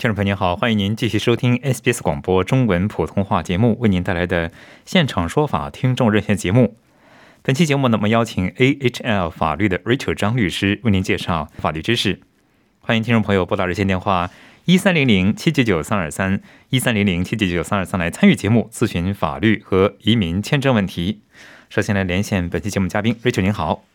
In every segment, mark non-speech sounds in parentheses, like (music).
听众朋友您好，欢迎您继续收听 SBS 广播中文普通话节目为您带来的现场说法听众热线节目。本期节目呢，我们邀请 AHL 法律的 Rachel 张律师为您介绍法律知识。欢迎听众朋友拨打热线电话一三零零七九九三二三一三零零七九九三二三来参与节目咨询法律和移民签证问题。首先来连线本期节目嘉宾 Rachel，您好。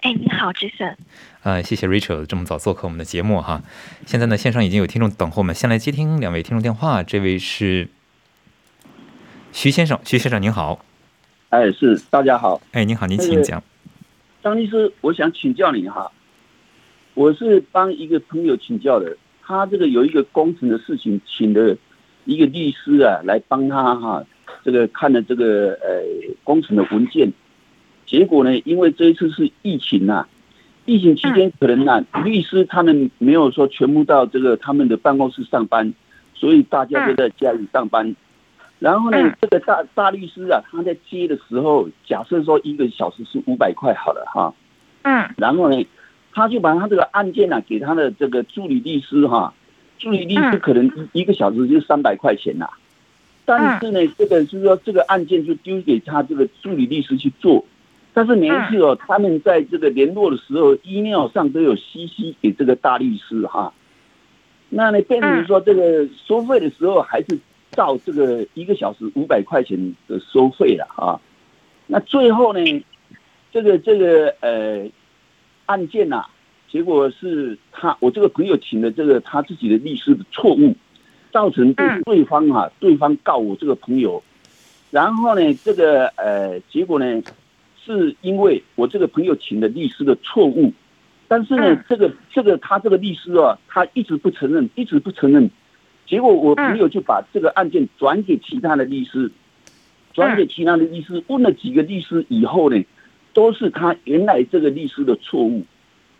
哎，你好，Jason。呃，谢谢 Rachel 这么早做客我们的节目哈。现在呢，线上已经有听众等候我们，先来接听两位听众电话。这位是徐先生，徐先生您好。哎，是大家好。哎，您好，您请讲。张律师，我想请教你哈，我是帮一个朋友请教的，他这个有一个工程的事情，请的一个律师啊来帮他哈，这个看了这个呃工程的文件。结果呢？因为这一次是疫情呐，疫情期间可能呢，律师他们没有说全部到这个他们的办公室上班，所以大家都在家里上班。然后呢，这个大大律师啊，他在接的时候，假设说一个小时是五百块好了哈，嗯，然后呢，他就把他这个案件呢给他的这个助理律师哈，助理律师可能一个小时就三百块钱呐，但是呢，这个就是说这个案件就丢给他这个助理律师去做。但是每一次哦，他们在这个联络的时候，email 上都有 CC 给这个大律师哈。那呢，变成说这个收费的时候，还是照这个一个小时五百块钱的收费了啊。那最后呢，这个这个呃案件呐，结果是他我这个朋友请的这个他自己的律师的错误，造成对对方哈，对方告我这个朋友，然后呢，这个呃结果呢。是因为我这个朋友请的律师的错误，但是呢，这个这个他这个律师啊，他一直不承认，一直不承认。结果我朋友就把这个案件转给其他的律师，转给其他的律师，问了几个律师以后呢，都是他原来这个律师的错误，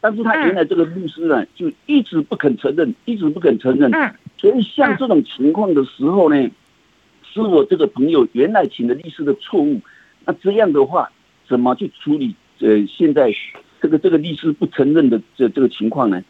但是他原来这个律师呢，就一直不肯承认，一直不肯承认。所以像这种情况的时候呢，是我这个朋友原来请的律师的错误。那这样的话。怎么去处理？呃，现在这个这个律师不承认的这这个情况呢？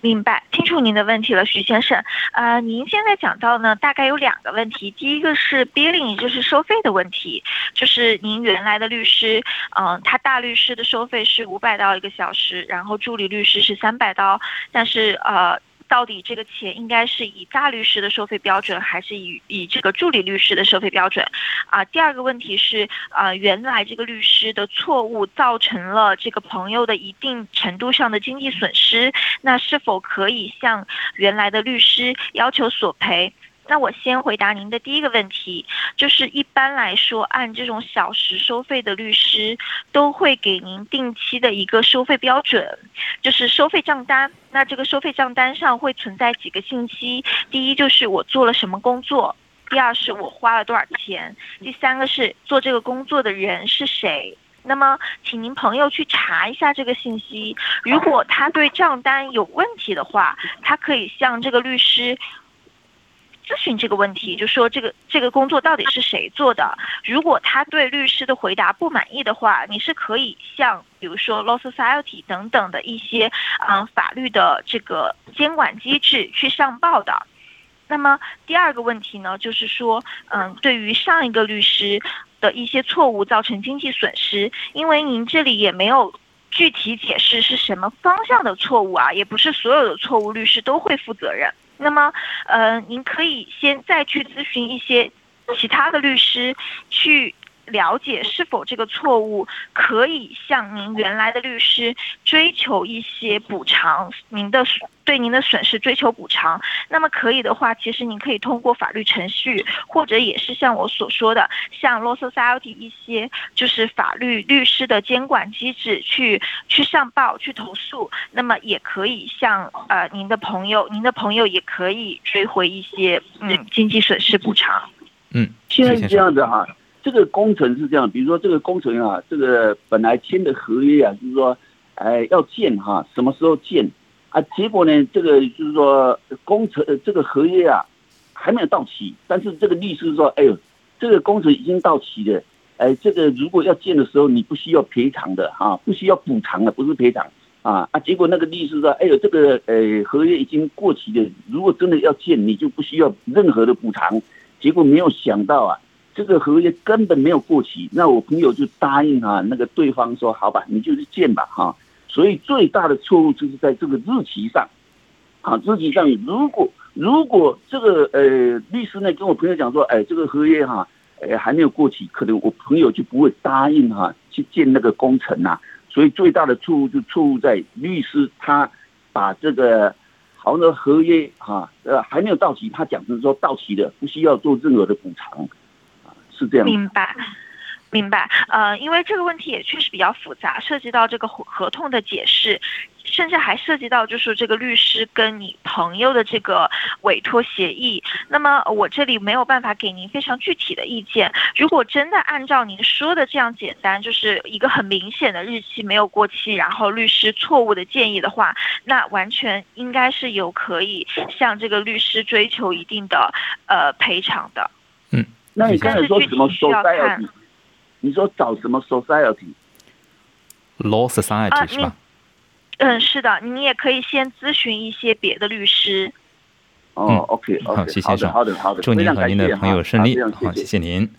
明白，清楚您的问题了，徐先生。呃，您现在讲到呢，大概有两个问题。第一个是 billing，就是收费的问题，就是您原来的律师，嗯，他大律师的收费是五百刀一个小时，然后助理律师是三百刀，但是呃。到底这个钱应该是以大律师的收费标准，还是以以这个助理律师的收费标准？啊，第二个问题是，啊，原来这个律师的错误造成了这个朋友的一定程度上的经济损失，那是否可以向原来的律师要求索赔？那我先回答您的第一个问题，就是一般来说，按这种小时收费的律师都会给您定期的一个收费标准，就是收费账单。那这个收费账单上会存在几个信息，第一就是我做了什么工作，第二是我花了多少钱，第三个是做这个工作的人是谁。那么，请您朋友去查一下这个信息，如果他对账单有问题的话，他可以向这个律师。咨询这个问题，就说这个这个工作到底是谁做的？如果他对律师的回答不满意的话，你是可以向比如说 Law Society 等等的一些嗯法律的这个监管机制去上报的。那么第二个问题呢，就是说嗯，对于上一个律师的一些错误造成经济损失，因为您这里也没有具体解释是什么方向的错误啊，也不是所有的错误律师都会负责任。那么，呃，您可以先再去咨询一些其他的律师，去了解是否这个错误可以向您原来的律师追求一些补偿，您的对您的损失追求补偿。那么可以的话，其实您可以通过法律程序，或者也是像我所说的，像 Law Society 一些就是法律律师的监管机制去去上报去投诉。那么也可以向呃您的朋友，您的朋友也可以追回一些嗯经济损失补偿。嗯，现在是这样子哈，这个工程是这样，比如说这个工程啊，这个本来签的合约啊，就是说，哎，要建哈，什么时候建啊？结果呢，这个就是说工程这个合约啊还没有到期，但是这个律师说，哎呦，这个工程已经到期了，哎，这个如果要建的时候，你不需要赔偿的哈，不需要补偿的，不是赔偿啊啊！结果那个律师说，哎呦，这个呃合约已经过期了，如果真的要建，你就不需要任何的补偿。结果没有想到啊，这个合约根本没有过期。那我朋友就答应啊，那个对方说好吧，你就去建吧哈。所以最大的错误就是在这个日期上，啊，日期上如果如果这个呃律师呢跟我朋友讲说，哎，这个合约哈，哎还没有过期，可能我朋友就不会答应哈去建那个工程呐。所以最大的错误就错误在律师他把这个。好的合约哈，呃，还没有到期，他讲成说到期的，不需要做任何的补偿，明白，明白。呃，因为这个问题也确实比较复杂，涉及到这个合同的解释。甚至还涉及到，就是这个律师跟你朋友的这个委托协议。那么我这里没有办法给您非常具体的意见。如果真的按照您说的这样简单，就是一个很明显的日期没有过期，然后律师错误的建议的话，那完全应该是有可以向这个律师追求一定的呃赔偿的。嗯，那你刚才说什么 society？你说找什么 society？Law society 是吧？嗯，是的，你也可以先咨询一些别的律师。哦，OK，好，谢先生，好的，好的，祝您和您的朋友顺利。好，谢谢您。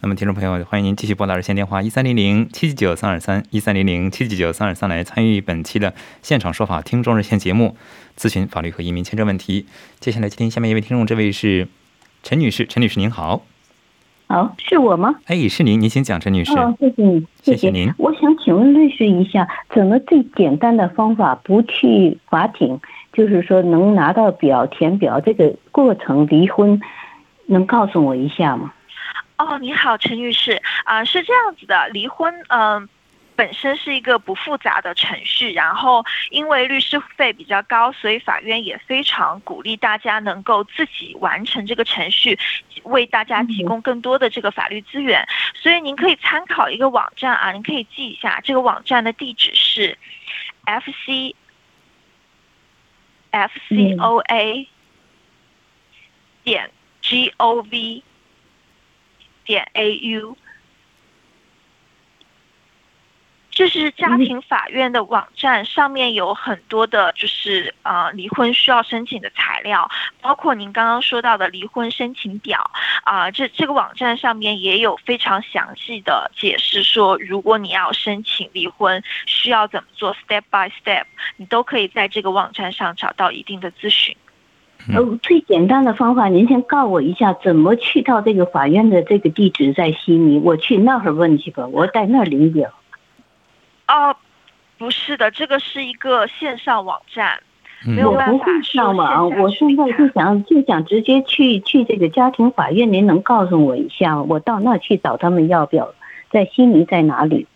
那么，听众朋友，欢迎您继续拨打热线电话一三零零七七九三二三一三零零七七九三二三来参与本期的现场说法听众热线节目，咨询法律和移民签证问题。接下来接听下面一位听众，这位是陈女士，陈女士您好。好，是我吗？哎，是您，您请讲，陈女士。哦，谢谢你，谢谢您。我想请问律师一下，怎么最简单的方法不去法庭，就是说能拿到表填表这个过程离婚，能告诉我一下吗？哦，你好，陈女士啊，是这样子的，离婚，嗯。本身是一个不复杂的程序，然后因为律师费比较高，所以法院也非常鼓励大家能够自己完成这个程序，为大家提供更多的这个法律资源。所以您可以参考一个网站啊，您可以记一下，这个网站的地址是 f c f c o a 点 g o v 点 a u。这是家庭法院的网站，上面有很多的，就是呃离婚需要申请的材料，包括您刚刚说到的离婚申请表啊。这这个网站上面也有非常详细的解释，说如果你要申请离婚，需要怎么做，step by step，你都可以在这个网站上找到一定的咨询。呃，最简单的方法，您先告我一下，怎么去到这个法院的这个地址在悉尼，我去那儿问去吧，我在那儿领表。哦，不是的，这个是一个线上网站，没有办法上网。我现在就想就想直接去去这个家庭法院，您能告诉我一下，我到那去找他们要表，在悉尼在哪里？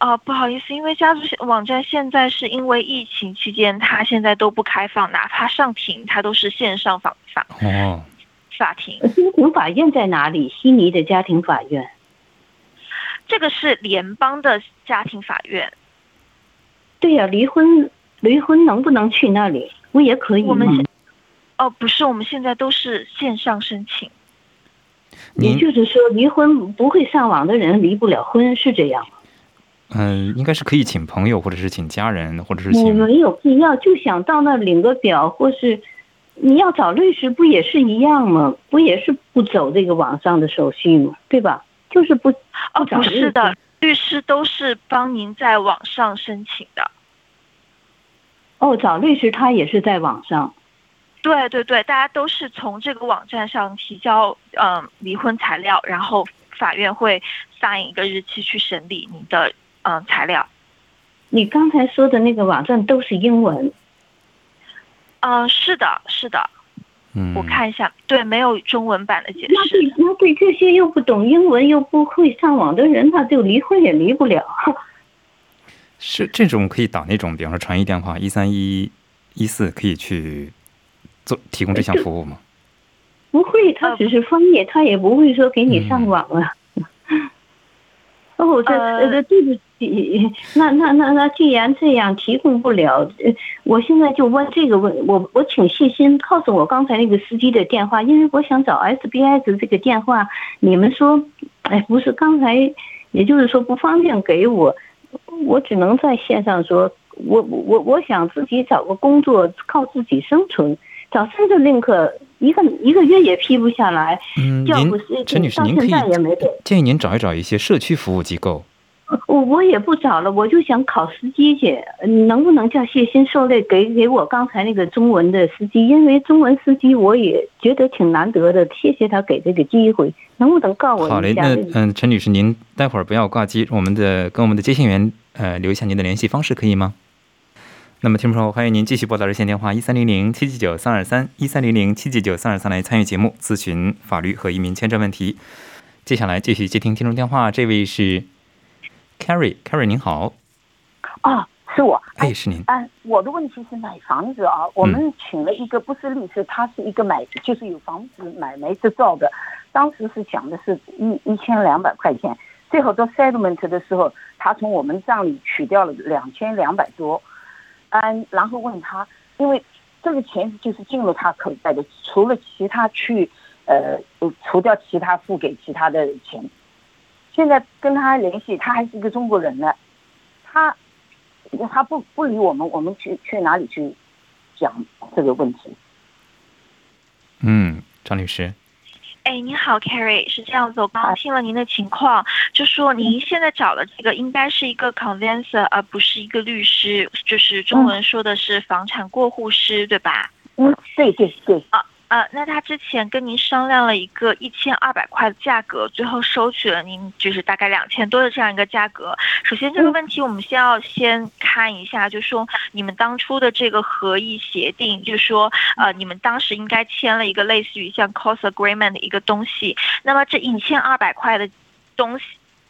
哦，不好意思，因为家族网站现在是因为疫情期间，它现在都不开放，哪怕上庭，它都是线上访法。哦，法庭。家庭法院在哪里？悉尼的家庭法院。这个是联邦的家庭法院。对呀，离婚离婚能不能去那里？不也可以我们现哦，不是，我们现在都是线上申请。也就是说，离婚不会上网的人离不了婚，是这样吗？嗯，应该是可以请朋友，或者是请家人，或者是请。你没有必要，就想到那领个表，或是你要找律师，不也是一样吗？不也是不走这个网上的手续吗？对吧？就是不哦，不是的，律师都是帮您在网上申请的。哦，找律师他也是在网上。对对对，大家都是从这个网站上提交嗯离婚材料，然后法院会 sign 一个日期去审理你的嗯材料。你刚才说的那个网站都是英文？嗯，是的，是的。嗯，我看一下，对，没有中文版的解释那。对那对这些又不懂英文又不会上网的人，他就离婚也离不了。是这种可以打那种，比方说传译电话一三一一四，可以去做提供这项服务吗？不会，他只是翻译，他也不会说给你上网啊。哦，这呃呃，对不起，那那那那，既然这样提供不了，呃我现在就问这个问，我我请谢鑫告诉我刚才那个司机的电话，因为我想找 SBS 这个电话，你们说，哎，不是刚才，也就是说不方便给我，我只能在线上说，我我我想自己找个工作，靠自己生存，找深圳 link 一个一个月也批不下来，嗯，您要不是陈女士，您可以在也没给。建议您找一找一些社区服务机构。(laughs) 我我也不找了，我就想考司机去，能不能叫谢鑫受累给给我刚才那个中文的司机？因为中文司机我也觉得挺难得的，谢谢他给这个机会，能不能告我好嘞，那嗯，陈女士，您待会儿不要挂机，我们的跟我们的接线员呃留一下您的联系方式，可以吗？那么，听众朋友，欢迎您继续拨打热线电话一三零零七七九三二三一三零零七七九三二三来参与节目，咨询法律和移民签证问题。接下来继续接听听众电话，这位是 Carrie，Carrie 您好，啊，是我。哎，是您，哎，我的问题是买房子啊，我们请了一个不是律师，他是一个买，就是有房子买卖执照的。当时是讲的是一一千两百块钱，最后到 settlement 的时候，他从我们账里取掉了两千两百多。嗯，然后问他，因为这个钱就是进入他口袋的，除了其他去呃除掉其他付给其他的钱。现在跟他联系，他还是一个中国人呢，他他不不理我们，我们去去哪里去讲这个问题？嗯，张律师，哎，您好，Carrie，是这样子，我刚刚听了您的情况，就说您现在找的这个应该是一个 conveyancer，而不是一个律师，就是中文说的是房产过户师，对吧？嗯，对对对，呃，那他之前跟您商量了一个一千二百块的价格，最后收取了您就是大概两千多的这样一个价格。首先这个问题我们先要先看一下，就说你们当初的这个合议协定，就说呃你们当时应该签了一个类似于像 cost agreement 的一个东西。那么这一千二百块的东西。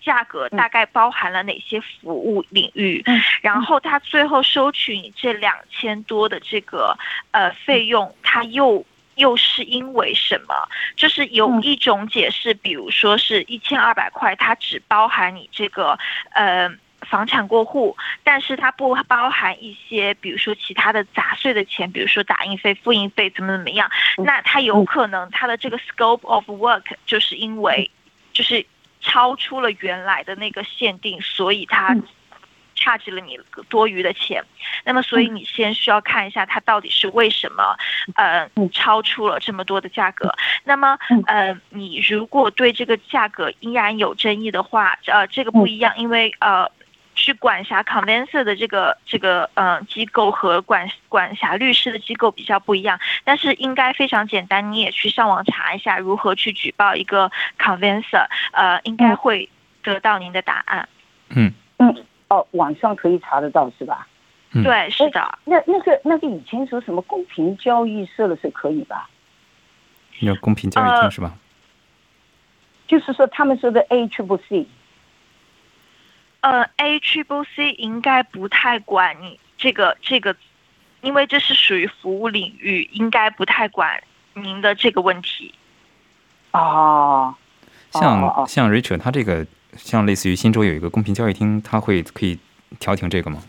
价格大概包含了哪些服务领域？嗯然后他最后收取你这两千多的这个呃费用，他又又是因为什么？就是有嗯一种解释，比如说是一千二百块，它只包含你这个呃。房产过户，但是它不包含一些，比如说其他的杂碎的钱，比如说打印费、复印费，怎么怎么样。嗯那它有可能它的这个 scope of work 就是因为就是超出了原来的那个限定，所以它嗯 charge 了你多余的钱。那么，所以你先需要看一下它到底是为什么，呃嗯，超出了这么多的价格。那么嗯，呃，你如果对这个价格依然有争议的话，呃，这个不一样，因为呃。去管辖 conveyancer 的这个这个呃机构和管管辖律师的机构比较不一样，但是应该非常简单，你也去上网查一下如何去举报一个 conveyancer，呃，应该会得到您的答案。嗯嗯哦，网上可以查得到是吧？嗯对，是的。那那个那个以前说什么公平交易社的是可以吧？要公平交易厅呃是吧？就是说他们说的 A triple C，呃，A Triple C 应该不太管你这个这个，因为这是属于服务领域，应该不太管您的这个问题。哦，像哦哦像 Rachel 他这个像类似于新州有一个公平交易厅，他会可以调停这个吗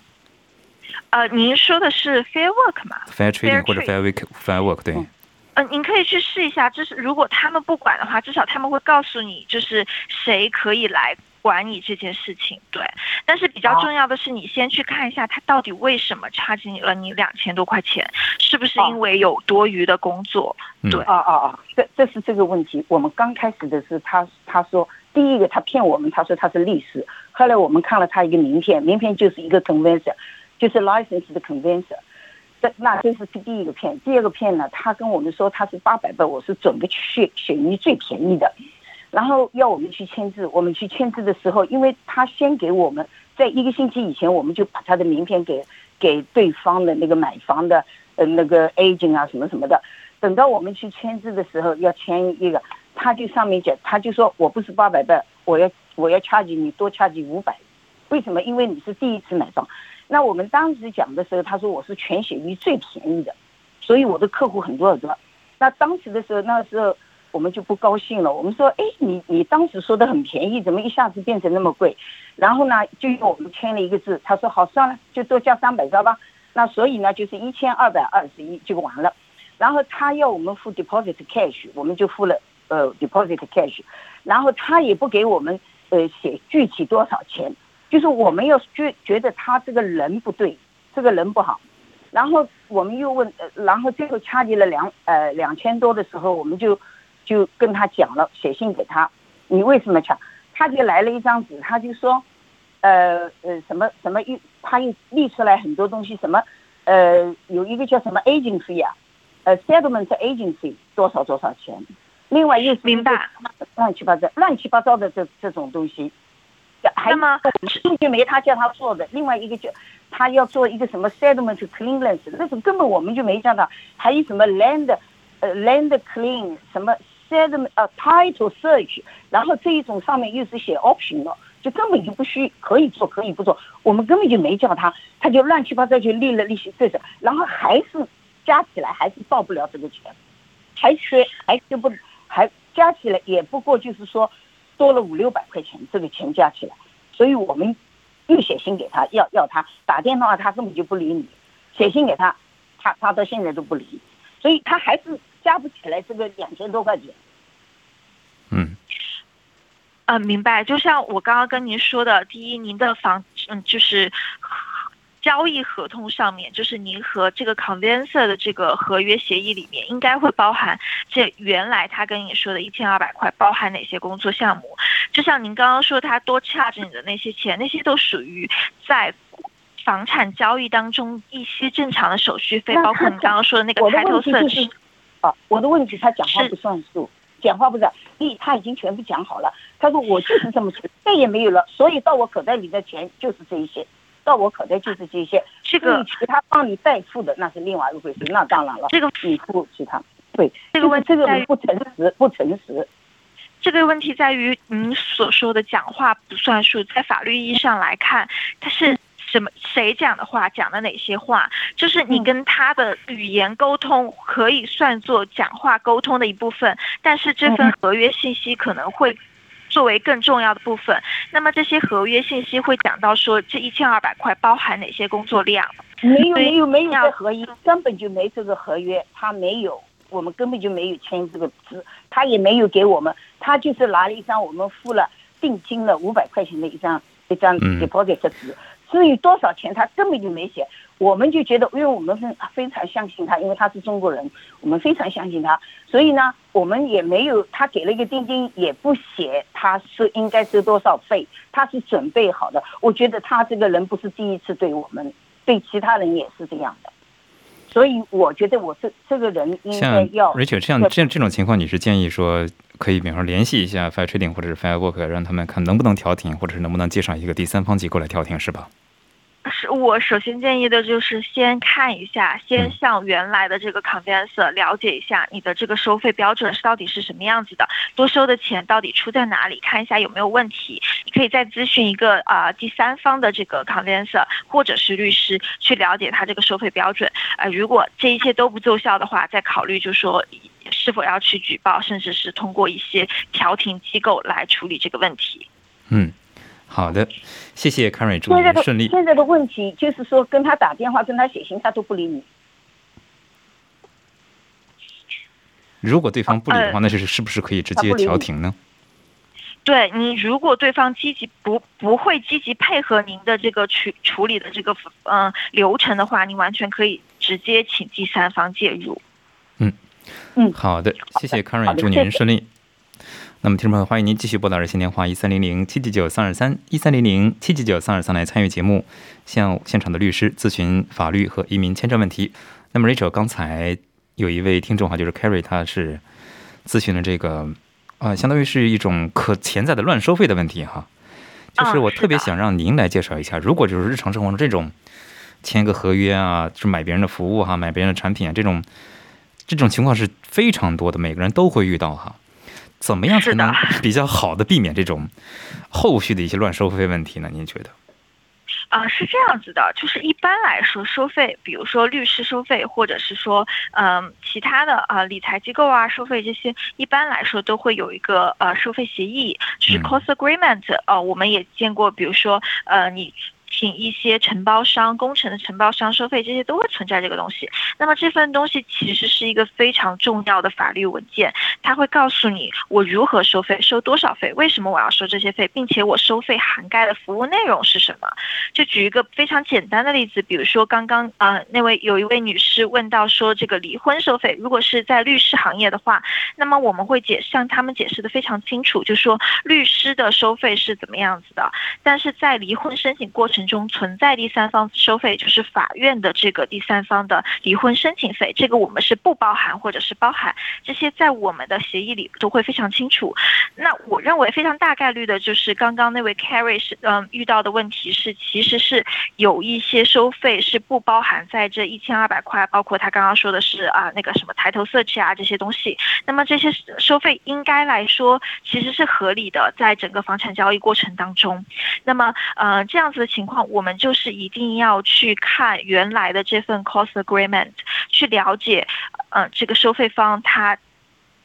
呃，您说的是 Fair Work 吗？？Fair trading 或者 fair work fair work 对，嗯呃，您可以去试一下，就是如果他们不管的话，至少他们会告诉你，就是谁可以来管你这件事情。对，但是比较重要的是，你先去看一下他到底为什么差进了你两千多块钱，是不是因为有多余的工作？嗯对哦哦哦，这这是这个问题。我们刚开始的是他他说第一个他骗我们，他说他是律师。后来我们看了他一个名片，名片就是一个 convencer，就是 license 的 convencer。这那这是第一个骗，第二个骗呢，他跟我们说他是八百倍，我是准备去选选你最便宜的。然后要我们去签字。我们去签字的时候，因为他先给我们，在一个星期以前，我们就把他的名片给给对方的那个买房的呃那个 agent 啊什么什么的。等到我们去签字的时候，要签一个，他就上面讲，他就说我不是八百倍，我要我要掐几你多掐几五百。为什么？因为你是第一次买房。那我们当时讲的时候，他说我是全血域最便宜的，所以我的客户很多很多。那当时的时候，那时候我们就不高兴了。我们说，哎，你你当时说的很便宜，怎么一下子变成那么贵？然后呢，就用我们签了一个字，他说好算了，就多加三百兆吧。那所以呢，就是一千二百二十一就完了。然后他要我们付 deposit cash，我们就付了呃 deposit cash。然后他也不给我们呃写具体多少钱。就是我们要觉觉得他这个人不对，这个人不好，然后我们又问，呃然后最后掐结了两呃两千多的时候，我们就就跟他讲了，写信给他，你为什么掐？他就来了一张纸，他就说，呃呃什么什么又他又列出来很多东西，什么呃有一个叫什么 agency 啊，呃 settlement agency 多少多少钱，另外又是明白。乱七八糟乱七八糟的这这种东西。那么数据没他叫他做的，另外一个就他要做一个什么 settlement cleanliness，那种根本我们就没叫他。还有什么 land，呃 land clean，什么 settlement 呃 title search，然后这一种上面又是写 option 了，就根本就不需可以做可以不做，我们根本就没叫他，他就乱七八糟就立了利息这个，然后还是加起来还是报不了这个钱，还缺还缺不还加起来也不过就是说。多了五六百块钱，这个钱加起来，所以我们又写信给他，要要他打电话，他根本就不理你；写信给他，他他到现在都不理，所以他还是加不起来这个两千多块钱。嗯，啊，明白。就像我刚刚跟您说的，第一，您的房嗯就是。交易合同上面，就是您和这个 conveyancer 的这个合约协议里面，应该会包含这原来他跟你说的一千二百块包含哪些工作项目。就像您刚刚说他多 charge 你的那些钱，那些都属于在房产交易当中一些正常的手续费，包括你刚刚说的那个 title search。啊，我的问题他讲话不算数，讲话不是，你他已经全部讲好了。他说我就是这么钱，再也没有了，所以到我口袋里的钱就是这一些。到我口袋就是这些，这个其他帮你代付的那是另外一回事，那当然了。这个你付其他，对，这个问题这个不诚实，不诚实。这个问题在于您所说的讲话不算数，在法律意义上来看，他是什么谁讲的话，讲的哪些话，就是你跟他的语言沟通可以算作讲话沟通的一部分，但是这份合约信息可能会。作为更重要的部分，那么这些合约信息会讲到说这一千二百块包含哪些工作量？没有没有没有这合约，根本就没这个合约，他没有，我们根本就没有签这个字，他也没有给我们，他就是拿了一张我们付了定金了五百块钱的一张一张 deposit 的纸。至于多少钱，他根本就没写，我们就觉得，因为我们非非常相信他，因为他是中国人，我们非常相信他，所以呢，我们也没有他给了一个定金，也不写他是应该收多少费，他是准备好的。我觉得他这个人不是第一次对我们，对其他人也是这样的，所以我觉得我这这个人应该要。这样这这种情况，你是建议说可以比方说联系一下 Fire Trading 或者是 Firework，让他们看能不能调停，或者是能不能介绍一个第三方机构来调停，是吧？是我首先建议的就是先看一下，先向原来的这个 conveyancer 了解一下你的这个收费标准是到底是什么样子的，多收的钱到底出在哪里，看一下有没有问题。你可以再咨询一个啊第三方的这个 conveyancer 或者是律师去了解他这个收费标准。呃，如果这一切都不奏效的话，再考虑就说是否要去举报，甚至是通过一些调停机构来处理这个问题。嗯。好的，谢谢 r y 祝你顺利。现在的问题就是说，跟他打电话，跟他写信，他都不理你。如果对方不理的话，那是是不是可以直接调停呢？对你，如果对方积极不不会积极配合您的这个处处理的这个嗯流程的话，你完全可以直接请第三方介入。嗯嗯，好的，谢谢 r y 祝您顺利。那么，听众朋友，欢迎您继续拨打热线电话一三零零七七九三二三一三零零七七九三二三来参与节目，向现场的律师咨询法律和移民签证问题。那么，Rachel 刚才有一位听众哈，就是 Carrie，他是咨询了这个啊，相当于是一种可潜在的乱收费的问题哈。就是我特别想让您来介绍一下，如果就是日常生活中这种签个合约啊，就买别人的服务哈，买别人的产品啊，这种这种情况是非常多的，每个人都会遇到哈。怎么样才能比较好的避免这种后续的一些乱收费问题呢？您觉得？啊，是这样子的，就是一般来说收费，比如说律师收费，或者是说嗯其他的啊理财机构啊收费这些，一般来说都会有一个呃收费协议，就是 cost agreement。呃，我们也见过，比如说呃你。请一些承包商、工程的承包商收费，这些都会存在这个东西。那么这份东西其实是一个非常重要的法律文件，它会告诉你我如何收费、收多少费、为什么我要收这些费，并且我收费涵盖的服务内容是什么。就举一个非常简单的例子，比如说刚刚啊那位有一位女士问到说这个离婚收费，如果是在律师行业的话，那么我们会解向他们解释的非常清楚，就说律师的收费是怎么样子的，但是在离婚申请过程。中存在第三方收费，就是法院的这个第三方的离婚申请费，这个我们是不包含或者是包含，这些在我们的协议里都会非常清楚。那我认为非常大概率的就是刚刚那位 Carrie 是嗯遇到的问题是，其实是有一些收费是不包含在这一千二百块，包括他刚刚说的是啊那个什么抬头色气啊这些东西。那么这些收费应该来说其实是合理的，在整个房产交易过程当中。那么呃这样子的情我们就是一定要去看原来的这份 cost agreement，去了解，嗯，这个收费方他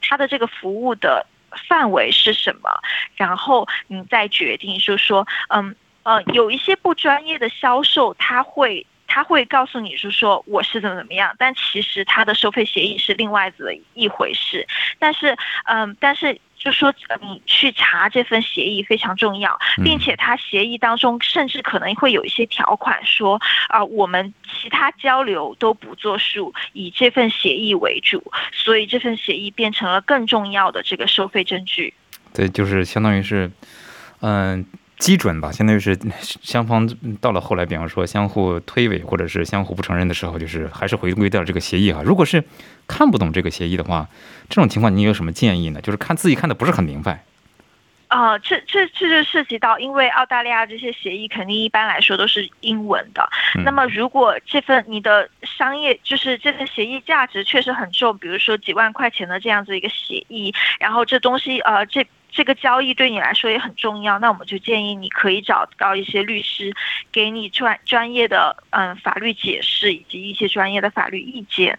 他的这个服务的范围是什么，然后你再决定，就是说，嗯呃，有一些不专业的销售，他会他会告诉你，是说我是怎么怎么样，但其实他的收费协议是另外的一回事，但是，嗯，但是。就说你去查这份协议非常重要，并且他协议当中甚至可能会有一些条款说啊，我们其他交流都不作数，以这份协议为主，所以这份协议变成了更重要的这个收费证据。对，就是相当于是，嗯。基准吧，相当于是 (laughs) 双方到了后来，比方说相互推诿或者是相互不承认的时候，就是还是回归到这个协议哈。如果是看不懂这个协议的话，这种情况你有什么建议呢？就是看自己看的不是很明白。啊，这这这就涉及到，因为澳大利亚这些协议肯定一般来说都是英文的。那么如果这份你的商业就是这份协议价值确实很重，比如说几万块钱的这样子一个协议，然后这东西呃这。这个交易对你来说也很重要，那我们就建议你可以找到一些律师，给你专专业的嗯法律解释以及一些专业的法律意见。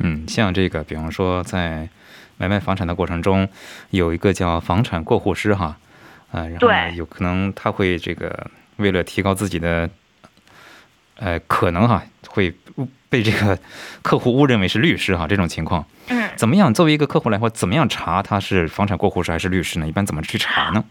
嗯，像这个，比方说在买卖房产的过程中，有一个叫房产过户师哈，啊，然后有可能他会这个为了提高自己的，呃，可能哈会被这个客户误认为是律师哈，这种情况。嗯，怎么样？作为一个客户来说，怎么样查他是房产过户师还是律师呢？一般怎么去查呢？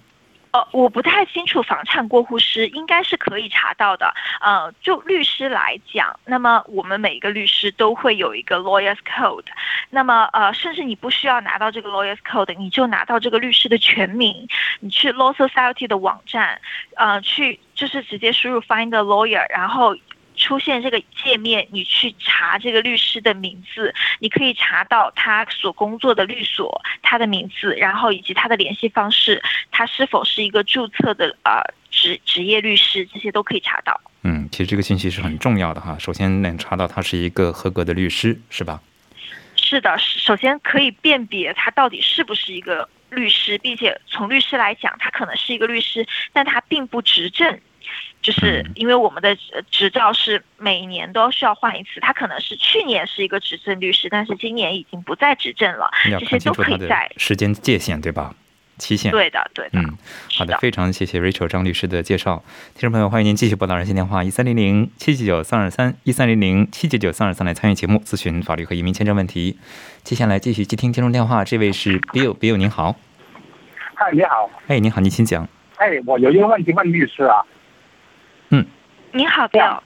呃，我不太清楚，房产过户师应该是可以查到的。呃，就律师来讲，那么我们每一个律师都会有一个 lawyers code。那么呃，甚至你不需要拿到这个 lawyers code，你就拿到这个律师的全名，你去 law society 的网站，呃，去就是直接输入 find a lawyer，然后。出现这个界面，你去查这个律师的名字，你可以查到他所工作的律所，他的名字，然后以及他的联系方式，他是否是一个注册的呃职职业律师，这些都可以查到。嗯，其实这个信息是很重要的哈。首先能查到他是一个合格的律师，是吧？是的，首先可以辨别他到底是不是一个律师，并且从律师来讲，他可能是一个律师，但他并不执政。就是因为我们的执照是每年都需要换一次，他可能是去年是一个执政律师，但是今年已经不再执政了，这些都可以在时间界限对吧？期限对的对的。嗯，好的，非常谢谢 Rachel 张律师的介绍。听众朋友，欢迎您继续拨打热线电话一三零零七九九三二三一三零零七九九三二三来参与节目，咨询法律和移民签证问题。接下来继续接听听众电话，这位是 Bill，Bill 您好。嗨，你好。哎，您好，您请讲。哎，我有一个问题问律师啊。嗯，你好，Bill。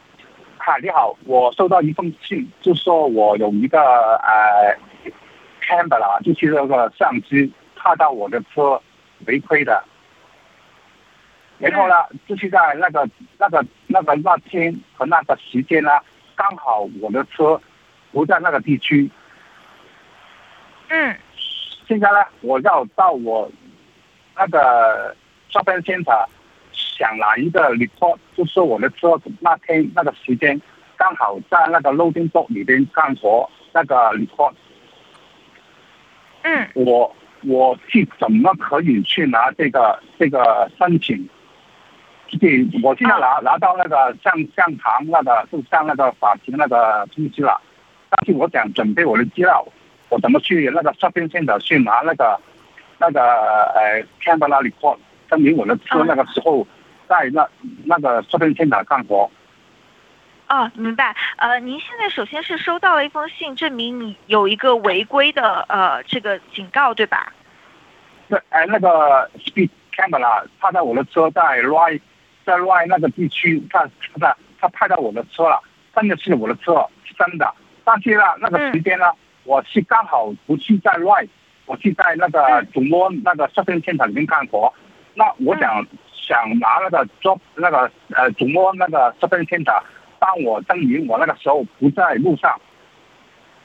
哈，你好，我收到一封信，就说我有一个呃，camera，就是那个相机，拍到我的车违规的。然后呢，就是在那个那个那个那天和那个时间呢，刚好我的车不在那个地区。嗯。现在呢，我要到我那个 shopping center 想拿一个 report，就是我的车那天那个时间刚好在那个 loading dock 里边干活那个 report。嗯，我我去怎么可以去拿这个这个申请？就是我现在拿拿到那个像像堂那个，就像那个法庭那个通知了，但是我想准备我的资料，我怎么去那个 shopping center 去拿那个那个呃 camera report，证明我的车那个时候在那那个 shopping center 干活。哦，明白。呃，您现在首先是收到了一封信，证明你有一个违规的呃这个警告，对吧？对，哎，那个 speed camera，他在我的车在 right 在 right 那个地区，他他他拍到我的车了，真的是我的车，是真的。但是呢，那个时间呢，我是刚好不是在 right，我是在那个主播那个 shopping center 里面干活。那我想想拿那个 job 那个呃主摸那个 shopping center。帮我证明我那个时候不在路上。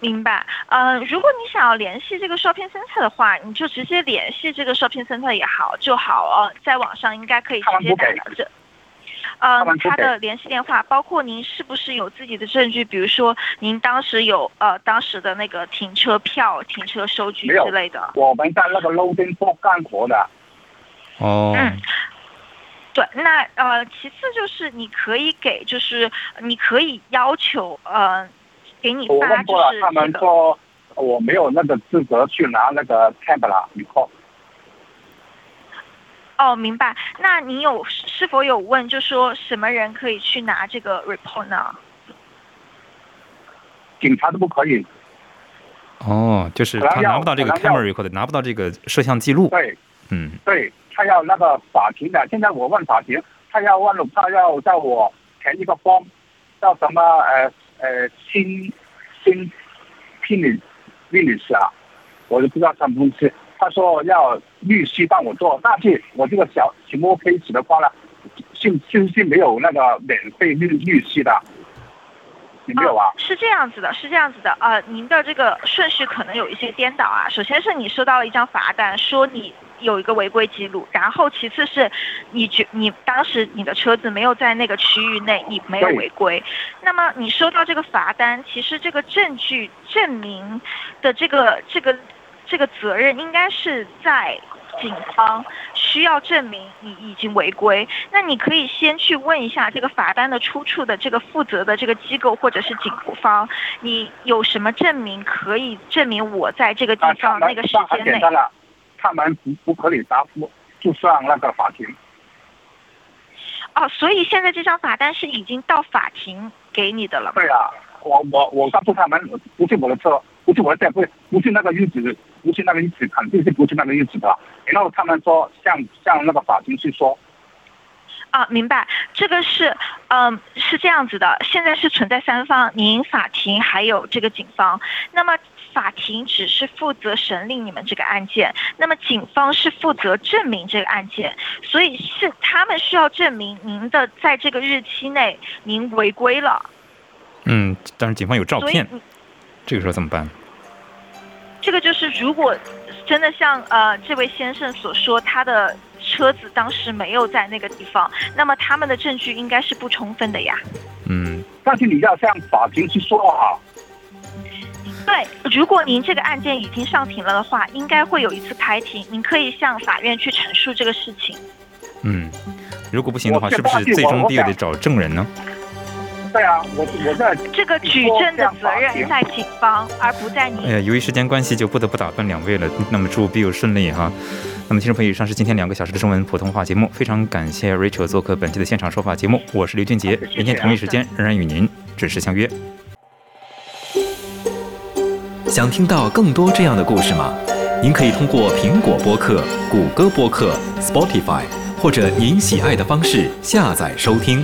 明白。呃，如果你想要联系这个 shopping center 的话，你就直接联系这个 shopping center 也好就好哦，在网上应该可以直接打到这。嗯，他的联系电话，包括您是不是有自己的证据，比如说您当时有呃当时的那个停车票、停车收据之类的。我们在那个 loading dock 干活的。哦。嗯。对，那呃，其次就是你可以给，就是你可以要求呃，给你发就是我问过了，他们说我没有那个资格去拿那个 camera report。哦，明白。那你有是否有问，就说什么人可以去拿这个 report 呢？警察都不可以。哦，就是他拿不到这个 camera record，拿不到这个摄像记录。对，嗯，对。他要那个法庭的，现在我问法庭，他要问，他要叫我填一个方叫什么呃呃新新 finish finish 啊，我就不知道什么东西。他说要律师帮我做，但是我这个小小摸 case 的话呢，信信是没有那个免费律律师的，有没有啊？是这样子的，是这样子的啊，您的这个顺序可能有一些颠倒啊。首先是你收到了一张罚单，说你。有一个违规记录，然后其次是，你觉你当时你的车子没有在那个区域内，你没有违规。那么你收到这个罚单，其实这个证据证明的这个这个这个责任应该是在警方需要证明你已经违规。那你可以先去问一下这个罚单的出处的这个负责的这个机构或者是警方，你有什么证明可以证明我在这个地方那个时间内。他们不不可以答复，就上那个法庭。哦，所以现在这张罚单是已经到法庭给你的了。对啊，我我我告诉他们，不是我的车，不是我的车，不不是那个日子，不是那个日子，肯定是不是那个日子的。然后他们说，向向那个法庭去说。啊，明白，这个是，嗯，是这样子的，现在是存在三方，您法庭还有这个警方。那么。法庭只是负责审理你们这个案件，那么警方是负责证明这个案件，所以是他们需要证明您的在这个日期内您违规了。嗯，但是警方有照片，这个时候怎么办？这个就是如果真的像呃这位先生所说，他的车子当时没有在那个地方，那么他们的证据应该是不充分的呀。嗯，但是你要向法庭去说啊。对，如果您这个案件已经上庭了的话，应该会有一次开庭，您可以向法院去陈述这个事情。嗯，如果不行的话，是不是最终必得找证人呢？对啊，我我在这个举证的责任在警方，而不在你。哎呀，由于时间关系，就不得不打断两位了。那么祝笔友顺利哈。那么听众朋友，以上是今天两个小时的中文普通话节目，非常感谢 Rachel 做客本期的现场说法节目。我是刘俊杰，明天同一时间仍然与您准时相约。想听到更多这样的故事吗？您可以通过苹果播客、谷歌播客、Spotify，或者您喜爱的方式下载收听。